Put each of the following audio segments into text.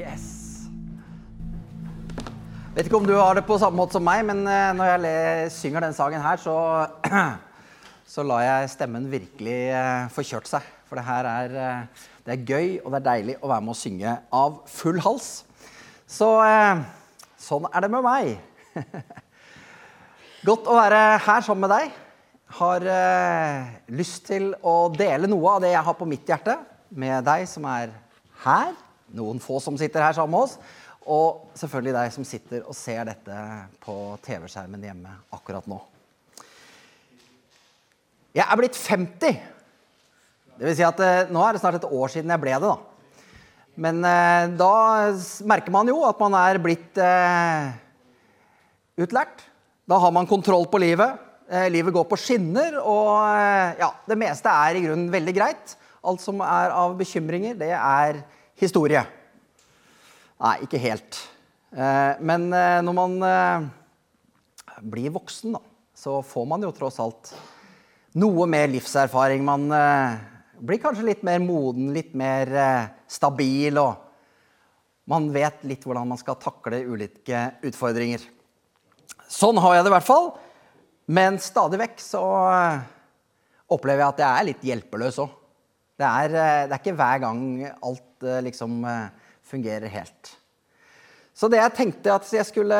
Yes. Vet ikke om du har det på samme måte som meg, men eh, når jeg synger den sangen her, så, så lar jeg stemmen virkelig eh, få kjørt seg. For det her er, eh, det er gøy, og det er deilig å være med å synge av full hals. Så sånn er det med meg. Godt å være her sammen med deg. Har lyst til å dele noe av det jeg har på mitt hjerte, med deg som er her. Noen få som sitter her sammen med oss. Og selvfølgelig deg som sitter og ser dette på TV-skjermen hjemme akkurat nå. Jeg er blitt 50. Det vil si at eh, Nå er det snart et år siden jeg ble det. da. Men eh, da merker man jo at man er blitt eh, utlært. Da har man kontroll på livet. Eh, livet går på skinner, og eh, ja, det meste er i grunnen veldig greit. Alt som er av bekymringer, det er historie. Nei, ikke helt. Eh, men eh, når man eh, blir voksen, da, så får man jo tross alt noe mer livserfaring. Man blir kanskje litt mer moden, litt mer stabil, og man vet litt hvordan man skal takle ulike utfordringer. Sånn har jeg det i hvert fall. Men stadig vekk så opplever jeg at jeg er litt hjelpeløs òg. Det, det er ikke hver gang alt liksom eh, fungerer helt. Så det jeg tenkte at jeg skulle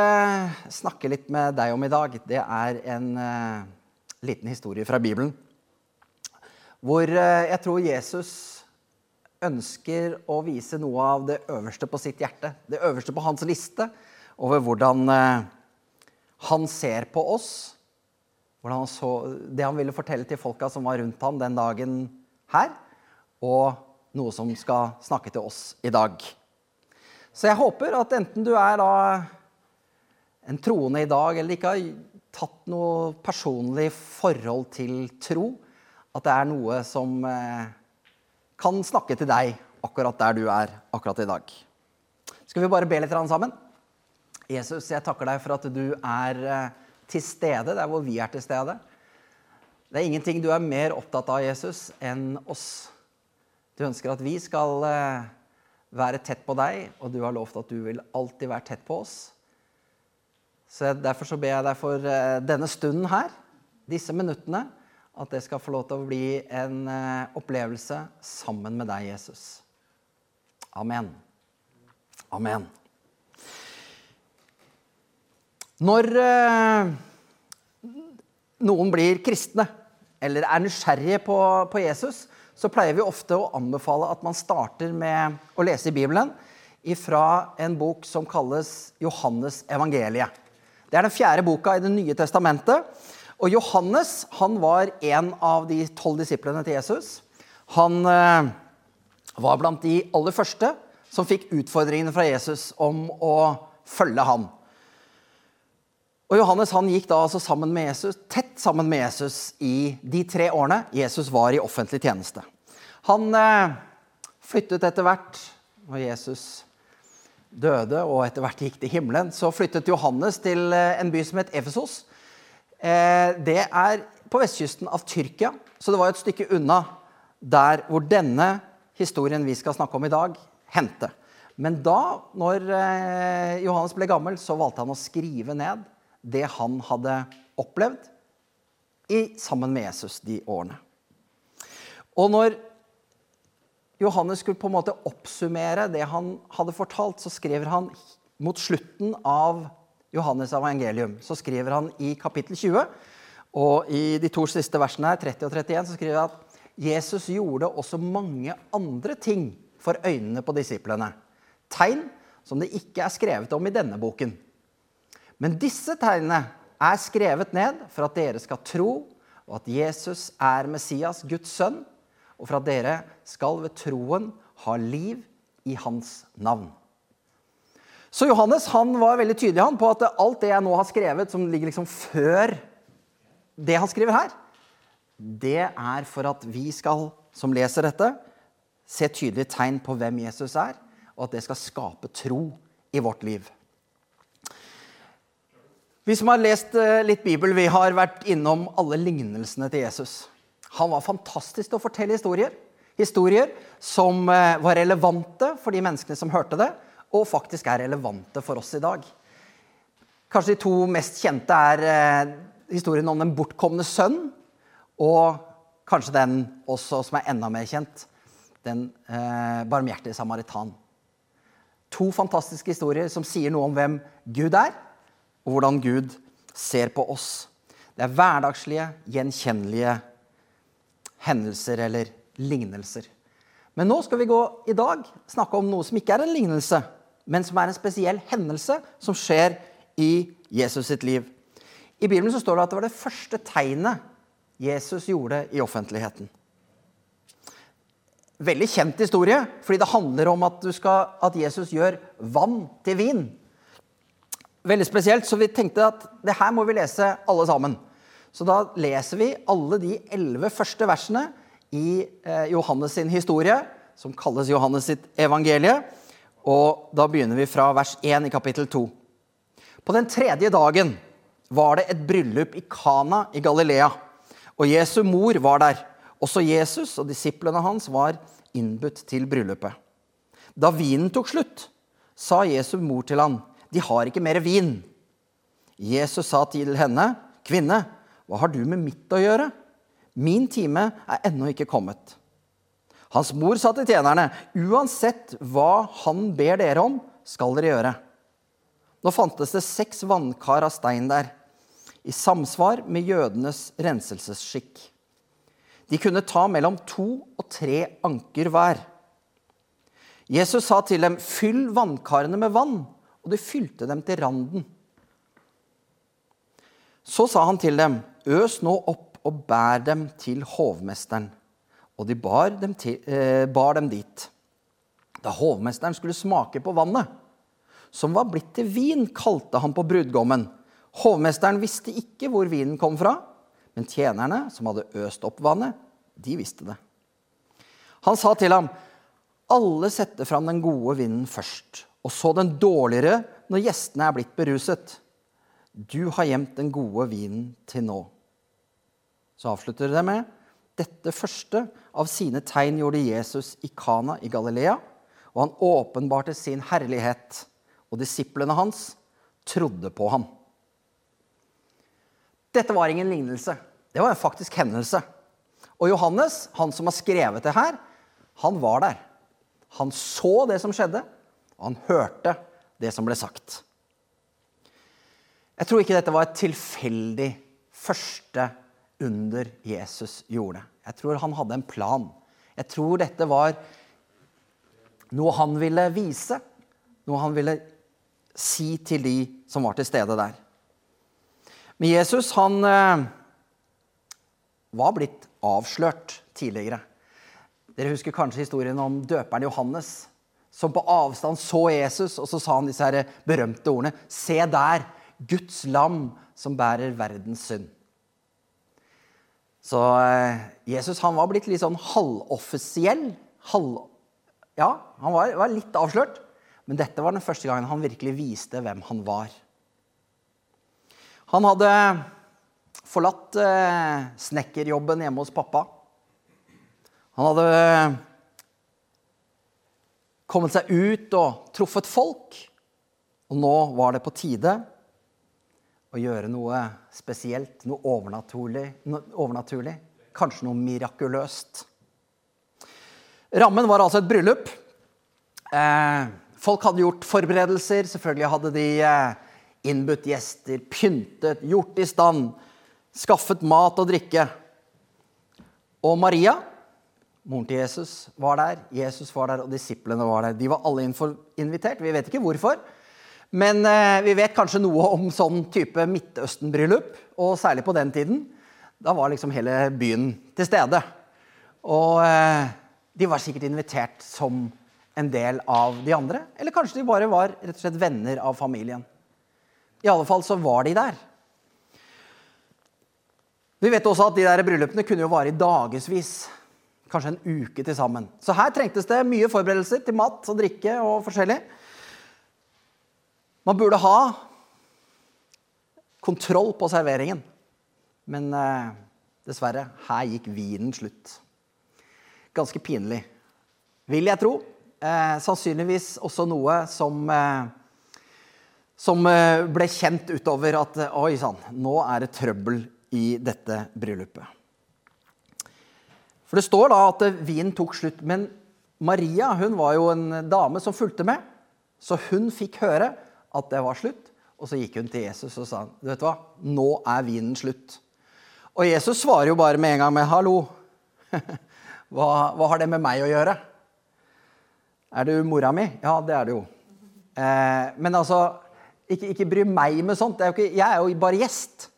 snakke litt med deg om i dag, det er en uh, liten historie fra Bibelen. Hvor uh, jeg tror Jesus ønsker å vise noe av det øverste på sitt hjerte. Det øverste på hans liste over hvordan uh, han ser på oss. Han så, det han ville fortelle til folka som var rundt ham den dagen her. Og noe som skal snakke til oss i dag. Så jeg håper at enten du er da en troende i dag, eller ikke har tatt noe personlig forhold til tro, at det er noe som eh, kan snakke til deg akkurat der du er akkurat i dag. Skal vi bare be litt sammen? Jesus, jeg takker deg for at du er eh, til stede der hvor vi er til stede. Det er ingenting du er mer opptatt av, Jesus, enn oss. Du ønsker at vi skal eh, være tett på deg, og du har lovt at du vil alltid være tett på oss. Så Derfor så ber jeg deg for eh, denne stunden her, disse minuttene, at det skal få lov til å bli en eh, opplevelse sammen med deg, Jesus. Amen. Amen. Når noen blir kristne eller er nysgjerrige på, på Jesus, så pleier vi ofte å anbefale at man starter med å lese i Bibelen fra en bok som kalles Johannes evangeliet. Det er den fjerde boka i Det nye testamentet. Og Johannes han var en av de tolv disiplene til Jesus. Han eh, var blant de aller første som fikk utfordringene fra Jesus om å følge han. Og Johannes han gikk da altså sammen med Jesus, tett sammen med Jesus i de tre årene Jesus var i offentlig tjeneste. Han eh, flyttet etter hvert, når Jesus døde og etter hvert gikk til himmelen, så flyttet Johannes til eh, en by som het Efesos. Eh, det er på vestkysten av Tyrkia, så det var et stykke unna der hvor denne historien vi skal snakke om i dag, hendte. Men da, når eh, Johannes ble gammel, så valgte han å skrive ned det han hadde opplevd i, sammen med Jesus de årene. Og når Johannes skulle på en måte oppsummere det han hadde fortalt, så skriver han mot slutten av Johannes evangelium så skriver han i kapittel 20, og i de to siste versene her, 30 og 31, så skriver han at Jesus gjorde også mange andre ting for øynene på disiplene. Tegn som det ikke er skrevet om i denne boken. Men disse tegnene er skrevet ned for at dere skal tro og at Jesus er Messias, Guds sønn, og for at dere skal ved troen ha liv i hans navn. Så Johannes han var veldig tydelig han, på at alt det jeg nå har skrevet, som ligger liksom før det han skriver her, det er for at vi skal, som leser dette, se tydelige tegn på hvem Jesus er, og at det skal skape tro i vårt liv. Vi som har lest eh, litt Bibel, vi har vært innom alle lignelsene til Jesus. Han var fantastisk til å fortelle historier. Historier som eh, var relevante for de menneskene som hørte det, og faktisk er relevante for oss i dag. Kanskje de to mest kjente er eh, historien om den bortkomne sønn, og kanskje den også som er enda mer kjent, den eh, barmhjertige samaritan. To fantastiske historier som sier noe om hvem Gud er, og hvordan Gud ser på oss. Det er hverdagslige, gjenkjennelige hendelser eller lignelser. Men nå skal vi gå i dag snakke om noe som ikke er en lignelse, men som er en spesiell hendelse som skjer i Jesus sitt liv. I Bibelen så står det at det var det første tegnet Jesus gjorde i offentligheten. Veldig kjent historie, fordi det handler om at, skal, at Jesus gjør vann til vin. Veldig spesielt, så vi tenkte at det her må vi lese alle sammen. Så da leser vi alle de elleve første versene i eh, Johannes sin historie, som kalles Johannes sitt evangelie. Og da begynner vi fra vers 1 i kapittel 2. På den tredje dagen var det et bryllup i Kana i Galilea. Og Jesu mor var der. Også Jesus og disiplene hans var innbudt til bryllupet. Da vinen tok slutt, sa Jesu mor til han, 'De har ikke mer vin.' Jesus sa til henne, 'Kvinne, hva har du med mitt å gjøre? Min time er ennå ikke kommet.' Hans mor sa til tjenerne, 'Uansett hva han ber dere om, skal dere gjøre.' Nå fantes det seks vannkar av stein der, i samsvar med jødenes renselsesskikk. De kunne ta mellom to og tre anker hver. Jesus sa til dem, 'Fyll vannkarene med vann.' Og de fylte dem til randen. Så sa han til dem, 'Øs nå opp og bær dem til hovmesteren.' Og de bar dem, til, eh, bar dem dit. Da hovmesteren skulle smake på vannet, som var blitt til vin, kalte han på brudgommen. Hovmesteren visste ikke hvor vinen kom fra, men tjenerne som hadde øst opp vannet, de visste det. Han sa til ham, 'Alle setter fram den gode vinen først, og så den dårligere når gjestene er blitt beruset.' 'Du har gjemt den gode vinen til nå.' Så avslutter det med, 'Dette første av sine tegn gjorde Jesus i Kana i Galilea,' 'og han åpenbarte sin herlighet.' og disiplene hans trodde på ham. Dette var ingen lignelse. Det var en faktisk hendelse. Og Johannes, han som har skrevet det her, han var der. Han så det som skjedde, og han hørte det som ble sagt. Jeg tror ikke dette var et tilfeldig første under Jesus gjorde. Jeg tror han hadde en plan. Jeg tror dette var noe han ville vise, noe han ville si til de som var til stede der. Men Jesus han eh, var blitt avslørt tidligere. Dere husker kanskje historien om døperen Johannes, som på avstand så Jesus, og så sa han disse her berømte ordene. Se der, Guds lam som bærer verdens synd. Så eh, Jesus han var blitt litt sånn halvoffisiell. Halv, ja, han var, var litt avslørt. Men dette var den første gangen han virkelig viste hvem han var. Han hadde forlatt eh, snekkerjobben hjemme hos pappa. Han hadde kommet seg ut og truffet folk. Og nå var det på tide å gjøre noe spesielt, noe overnaturlig. Noe overnaturlig kanskje noe mirakuløst. Rammen var altså et bryllup. Eh, Folk hadde gjort forberedelser. Selvfølgelig hadde de eh, innbudt gjester, pyntet, gjort i stand, skaffet mat og drikke. Og Maria, moren til Jesus, var der. Jesus var der, og disiplene var der. De var alle invitert. Vi vet ikke hvorfor. Men eh, vi vet kanskje noe om sånn type Midtøsten-bryllup, og særlig på den tiden. Da var liksom hele byen til stede. Og eh, de var sikkert invitert som en del av de andre. Eller kanskje de bare var rett og slett venner av familien. I alle fall så var de der. Vi vet også at de der bryllupene kunne jo vare i dagevis. Kanskje en uke til sammen. Så her trengtes det mye forberedelser til mat og drikke og forskjellig. Man burde ha kontroll på serveringen. Men eh, dessverre, her gikk vinen slutt. Ganske pinlig, vil jeg tro. Eh, sannsynligvis også noe som, eh, som eh, ble kjent utover at eh, oi sann, nå er det trøbbel i dette bryllupet. For det står da at eh, vinen tok slutt. Men Maria hun var jo en dame som fulgte med, så hun fikk høre at det var slutt. Og så gikk hun til Jesus og sa du vet hva, nå er vinen slutt. Og Jesus svarer jo bare med en gang med 'hallo'. Hva, hva har det med meg å gjøre? Er du mora mi? Ja, det er du jo. Eh, men altså, ikke, ikke, bry meg med sånt. Er ikke, jeg er jo bare gjest.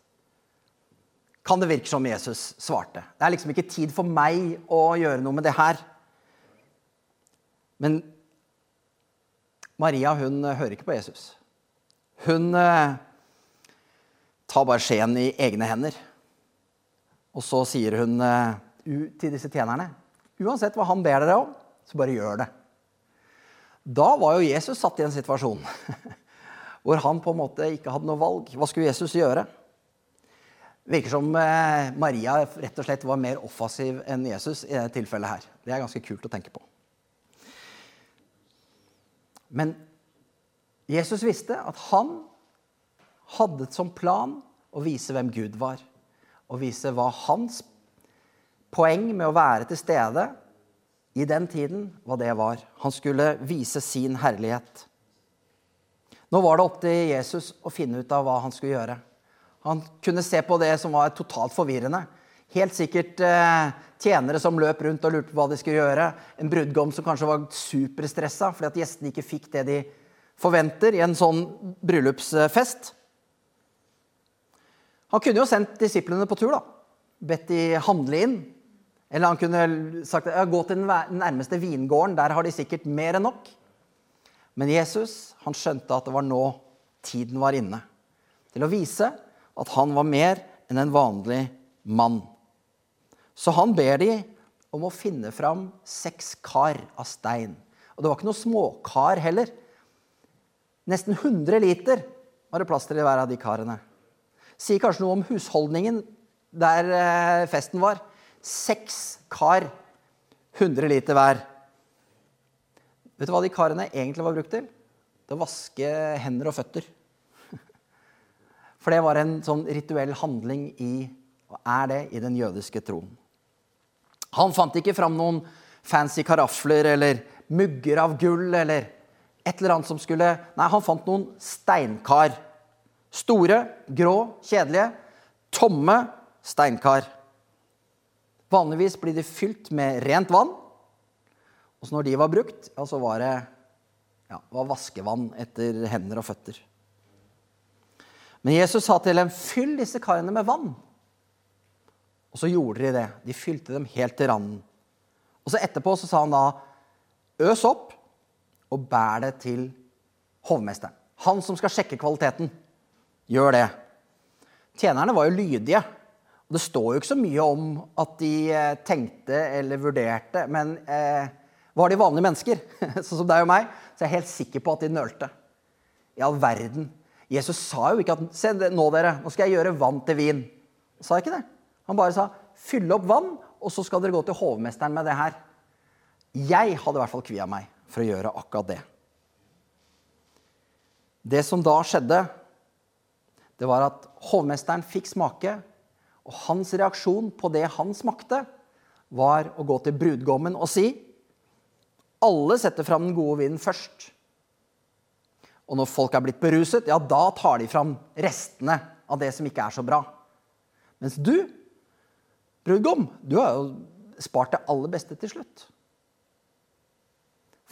Kan det virke som Jesus svarte. Det er liksom ikke tid for meg å gjøre noe med det her. Men Maria hun hører ikke på Jesus. Hun eh, tar bare skjeen i egne hender. Og så sier hun eh, til disse tjenerne Uansett hva han ber dere om, så bare gjør det. Da var jo Jesus satt i en situasjon hvor han på en måte ikke hadde noe valg. Hva skulle Jesus gjøre? Virker som eh, Maria rett og slett var mer offensiv enn Jesus i dette tilfellet her. Det er ganske kult å tenke på. Men Jesus visste at han hadde som plan å vise hvem Gud var. Og vise hva hans poeng med å være til stede i den tiden, hva det var. Han skulle vise sin herlighet. Nå var det opp til Jesus å finne ut av hva han skulle gjøre. Han kunne se på det som var totalt forvirrende. Helt sikkert eh, tjenere som løp rundt og lurte på hva de skulle gjøre. En brudgom som kanskje var superstressa fordi at gjestene ikke fikk det de forventer i en sånn bryllupsfest. Han kunne jo sendt disiplene på tur. da. Bedt de handle inn. Eller han kunne sagt ja, gå til den nærmeste vingården, der har de sikkert mer enn nok. Men Jesus han skjønte at det var nå tiden var inne til å vise at han var mer enn en vanlig mann. Så han ber de om å finne fram seks kar av stein. Og det var ikke noe småkar heller. Nesten 100 liter var det plass til i hver av de karene. Sier kanskje noe om husholdningen der eh, festen var. Seks kar, 100 liter hver. Vet du hva de karene egentlig var brukt til? Til å vaske hender og føtter. For det var en sånn rituell handling i, og er det, i den jødiske troen. Han fant ikke fram noen fancy karafler eller mugger av gull eller et eller annet som skulle Nei, han fant noen steinkar. Store, grå, kjedelige, tomme steinkar. Vanligvis blir de fylt med rent vann. Og så når de var brukt, ja, så var det ja, var vaskevann etter hender og føtter. Men Jesus sa til dem, 'Fyll disse karene med vann.' Og så gjorde de det. De fylte dem helt til randen. Og så etterpå så sa han da, 'Øs opp og bær det til hovmesteren.' Han som skal sjekke kvaliteten. Gjør det. Tjenerne var jo lydige. Og det står jo ikke så mye om at de eh, tenkte eller vurderte, men eh, var de vanlige mennesker, sånn som deg og meg, så er jeg helt sikker på at de nølte. I all verden. Jesus sa jo ikke at Se nå, dere, nå skal jeg gjøre vann til vin. Han sa ikke det. Han bare sa fyll opp vann, og så skal dere gå til hovmesteren med det her. Jeg hadde i hvert fall kvia meg for å gjøre akkurat det. Det som da skjedde, det var at hovmesteren fikk smake og hans reaksjon på det han smakte, var å gå til brudgommen og si alle setter fram den gode vinen først. Og når folk er blitt beruset, ja, da tar de fram restene av det som ikke er så bra. Mens du, brudgom, du har jo spart det aller beste til slutt.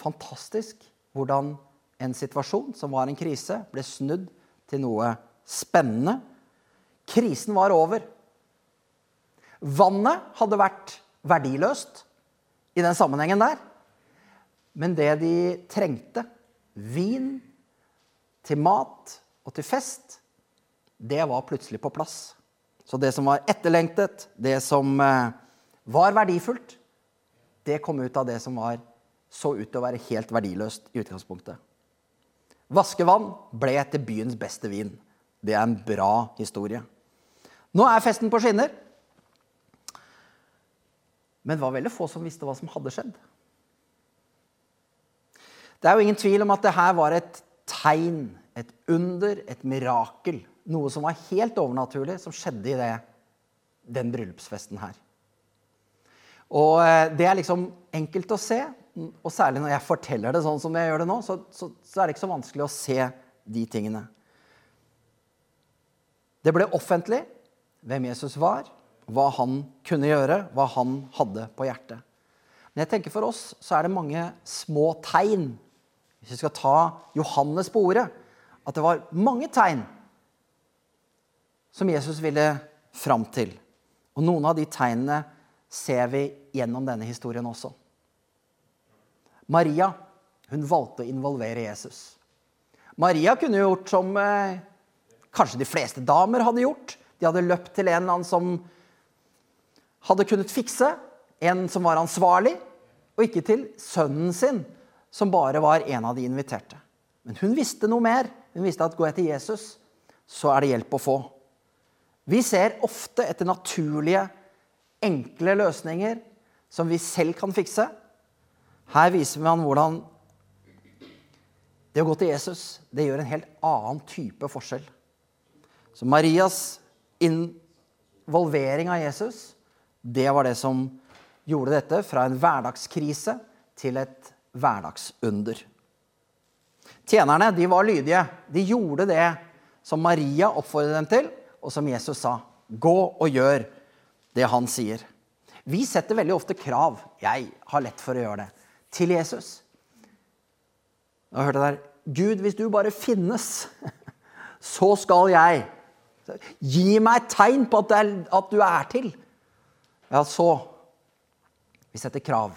Fantastisk hvordan en situasjon som var en krise, ble snudd til noe spennende. Krisen var over. Vannet hadde vært verdiløst i den sammenhengen der. Men det de trengte, vin til mat og til fest, det var plutselig på plass. Så det som var etterlengtet, det som eh, var verdifullt, det kom ut av det som var så ut til å være helt verdiløst i utgangspunktet. Vaskevann ble til byens beste vin. Det er en bra historie. Nå er festen på skinner. Men det var veldig få som visste hva som hadde skjedd. Det er jo ingen tvil om at det her var et tegn, et under, et mirakel. Noe som var helt overnaturlig, som skjedde i det, den bryllupsfesten her. Og eh, det er liksom enkelt å se, og særlig når jeg forteller det sånn som jeg gjør det nå, så, så, så er det ikke så vanskelig å se de tingene. Det ble offentlig hvem Jesus var, hva han kunne gjøre, hva han hadde på hjertet. Men jeg tenker for oss så er det mange små tegn. Hvis vi skal ta Johannes på ordet, at det var mange tegn som Jesus ville fram til. Og noen av de tegnene ser vi gjennom denne historien også. Maria hun valgte å involvere Jesus. Maria kunne gjort som eh, kanskje de fleste damer hadde gjort. De hadde løpt til en eller annen som hadde kunnet fikse, en som var ansvarlig, og ikke til sønnen sin, som bare var en av de inviterte. Men hun visste noe mer. Hun visste at går jeg til Jesus, så er det hjelp å få. Vi ser ofte etter naturlige, enkle løsninger som vi selv kan fikse. Her viser man hvordan det å gå til Jesus det gjør en helt annen type forskjell. Så Marias involvering av Jesus, det var det som gjorde dette fra en hverdagskrise til et hverdagsunder. Tjenerne de var lydige. De gjorde det som Maria oppfordret dem til, og som Jesus sa. Gå og gjør det han sier. Vi setter veldig ofte krav. Jeg har lett for å gjøre det. Til Jesus. Jeg hørte der Gud, hvis du bare finnes, så skal jeg. Gi meg et tegn på at, er, at du er til. Ja, så Vi setter krav.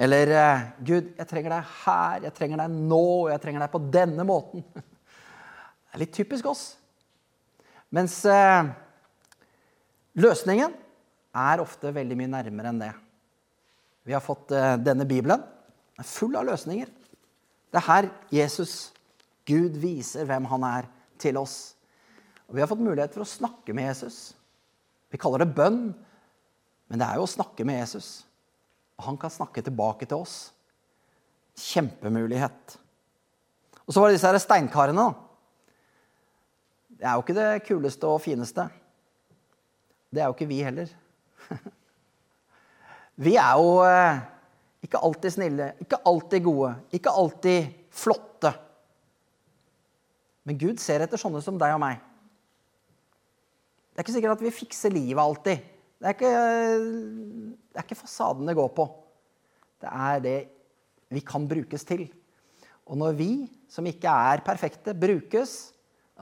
Eller eh, Gud, jeg trenger deg her, jeg trenger deg nå, jeg trenger deg på denne måten. Det er litt typisk oss. Mens eh, løsningen er ofte veldig mye nærmere enn det. Vi har fått eh, denne Bibelen. Den er full av løsninger. Det er her Jesus, Gud, viser hvem han er til oss. Og Vi har fått mulighet for å snakke med Jesus. Vi kaller det bønn, men det er jo å snakke med Jesus. Han kan snakke tilbake til oss. Kjempemulighet. Og så var det disse her steinkarene. Det er jo ikke det kuleste og fineste. Det er jo ikke vi heller. Vi er jo eh, ikke alltid snille, ikke alltid gode, ikke alltid flotte. Men Gud ser etter sånne som deg og meg. Det er ikke sikkert at vi fikser livet alltid. Det er ikke, det er ikke fasaden det går på. Det er det vi kan brukes til. Og når vi, som ikke er perfekte, brukes,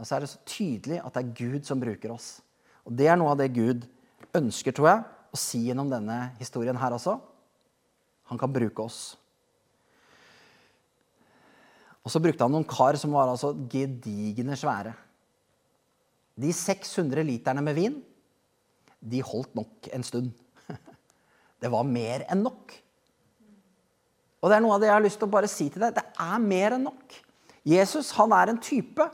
så er det så tydelig at det er Gud som bruker oss. Og det er noe av det Gud ønsker, tror jeg, å si gjennom denne historien her også. Han kan bruke oss. Og så brukte han noen kar som var altså gedigne svære. De 600 literne med vin, de holdt nok en stund. Det var mer enn nok. Og det er noe av det jeg har lyst til å bare si til deg. Det er mer enn nok. Jesus han er en type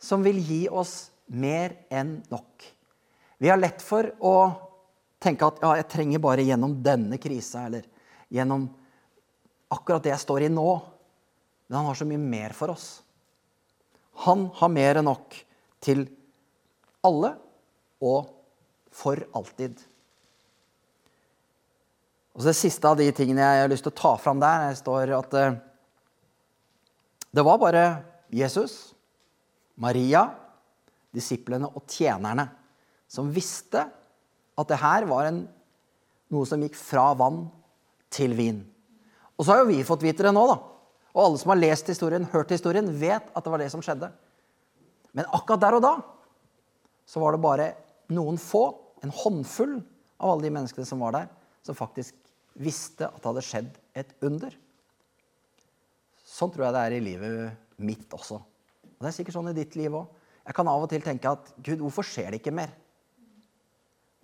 som vil gi oss mer enn nok. Vi har lett for å tenke at ja, jeg trenger bare gjennom denne krisa eller gjennom akkurat det jeg står i nå. Men han har så mye mer for oss. Han har mer enn nok til alle og for alltid. Og så Det siste av de tingene jeg har lyst til å ta fram der, det står at eh, det var bare Jesus Maria, disiplene og tjenerne som visste at det her var en, noe som gikk fra vann til vin. Og så har jo vi fått vite det nå, da. Og alle som har lest historien, hørt historien, vet at det var det som skjedde. Men akkurat der og da så var det bare noen få, en håndfull av alle de menneskene som var der, som faktisk visste at det hadde skjedd et under. Sånn tror jeg det er i livet mitt også. Og det er sikkert sånn i ditt liv òg. Jeg kan av og til tenke at Gud, hvorfor skjer det ikke mer?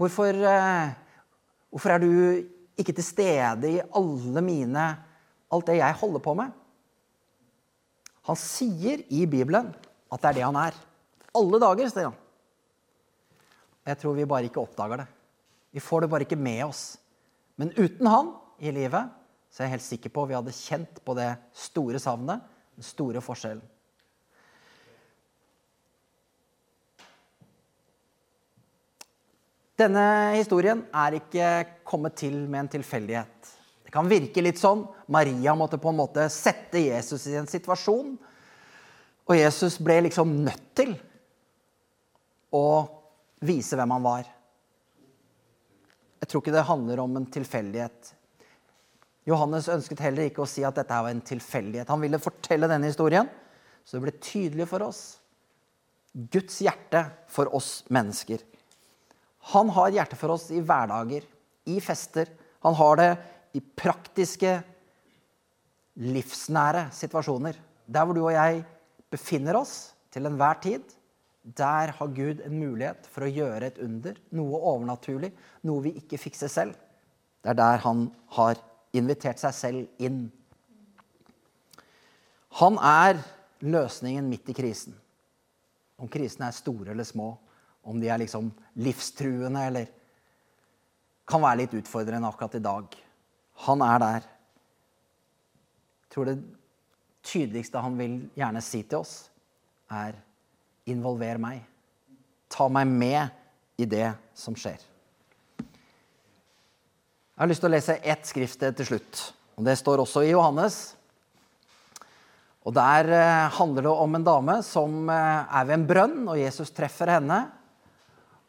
Hvorfor, eh, hvorfor er du ikke til stede i alle mine Alt det jeg holder på med? Han sier i Bibelen at det er det han er. Alle dager, sier han. Jeg tror vi bare ikke oppdager det. Vi får det bare ikke med oss. Men uten han i livet så er jeg helt sikker på vi hadde kjent på det store savnet, den store forskjellen. Denne historien er ikke kommet til med en tilfeldighet. Det kan virke litt sånn. Maria måtte på en måte sette Jesus i en situasjon. Og Jesus ble liksom nødt til å vise hvem han var. Jeg tror ikke det handler om en tilfeldighet. Johannes ønsket heller ikke å si at dette var en tilfeldighet. Han ville fortelle denne historien, så det ble tydelig for oss. Guds hjerte for oss mennesker. Han har hjerte for oss i hverdager, i fester. Han har det i praktiske, livsnære situasjoner. Der hvor du og jeg befinner oss til enhver tid, der har Gud en mulighet for å gjøre et under. Noe overnaturlig, noe vi ikke fikser selv. Det er der han har invitert seg selv inn. Han er løsningen midt i krisen. Om krisene er store eller små, om de er liksom livstruende eller kan være litt utfordrende akkurat i dag. Han er der. Jeg tror det tydeligste han vil gjerne si til oss, er involver meg. Ta meg med i det som skjer. Jeg har lyst til å lese ett skriftsted til slutt. og Det står også i Johannes. Og Der eh, handler det om en dame som eh, er ved en brønn, og Jesus treffer henne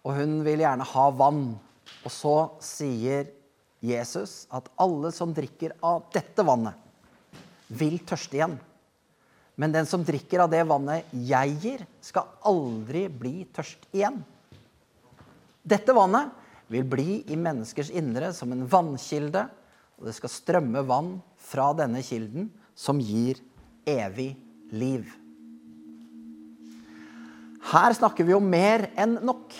og hun vil gjerne ha vann. Og så sier Jesus at alle som drikker av dette vannet, vil tørste igjen. Men den som drikker av det vannet jeg gir, skal aldri bli tørst igjen. Dette vannet vil bli i menneskers indre som en vannkilde, og det skal strømme vann fra denne kilden som gir evig liv. Her snakker vi om mer enn nok.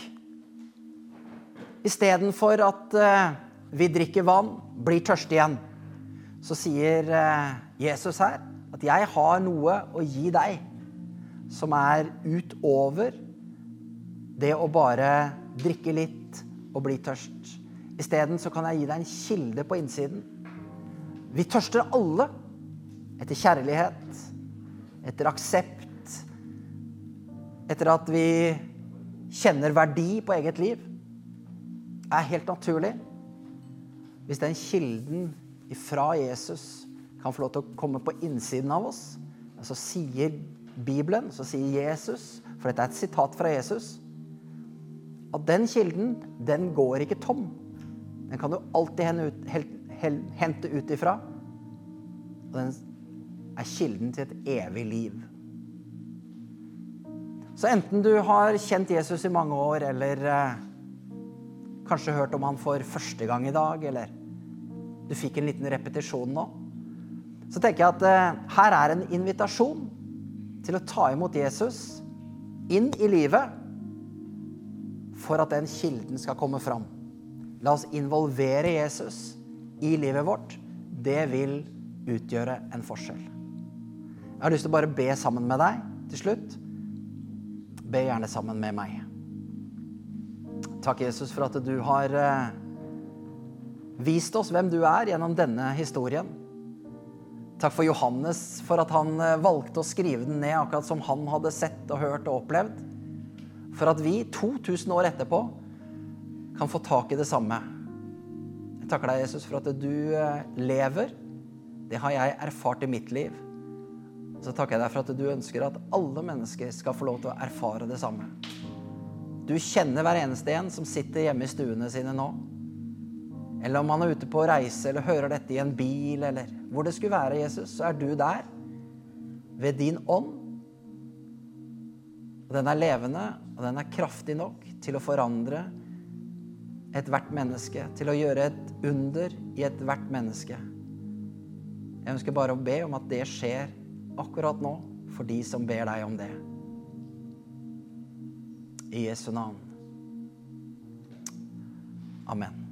Istedenfor at uh, vi drikker vann, blir tørste igjen, så sier uh, Jesus her at 'jeg har noe å gi deg' som er utover det å bare drikke litt og bli tørst. Isteden så kan jeg gi deg en kilde på innsiden. Vi tørster alle etter kjærlighet, etter aksept, etter at vi kjenner verdi på eget liv Det er helt naturlig. Hvis den kilden fra Jesus kan få lov til å komme på innsiden av oss, så sier Bibelen, så sier Jesus, for dette er et sitat fra Jesus, at den kilden, den går ikke tom. Den kan du alltid hente ut ifra. Og den er kilden til et evig liv. Så enten du har kjent Jesus i mange år, eller eh, Kanskje hørt om han for første gang i dag, eller du fikk en liten repetisjon nå. Så tenker jeg at uh, her er en invitasjon til å ta imot Jesus inn i livet for at den kilden skal komme fram. La oss involvere Jesus i livet vårt. Det vil utgjøre en forskjell. Jeg har lyst til å bare be sammen med deg til slutt. Be gjerne sammen med meg. Takk, Jesus, for at du har eh, vist oss hvem du er gjennom denne historien. Takk for Johannes, for at han eh, valgte å skrive den ned akkurat som han hadde sett og hørt og opplevd. For at vi 2000 år etterpå kan få tak i det samme. Jeg takker deg, Jesus, for at du eh, lever. Det har jeg erfart i mitt liv. Så takker jeg deg for at du ønsker at alle mennesker skal få lov til å erfare det samme. Du kjenner hver eneste en som sitter hjemme i stuene sine nå. Eller om han er ute på reise eller hører dette i en bil, eller hvor det skulle være, Jesus, så er du der ved din ånd. Og den er levende, og den er kraftig nok til å forandre ethvert menneske, til å gjøre et under i ethvert menneske. Jeg ønsker bare å be om at det skjer akkurat nå for de som ber deg om det i Jesu navn. Amen.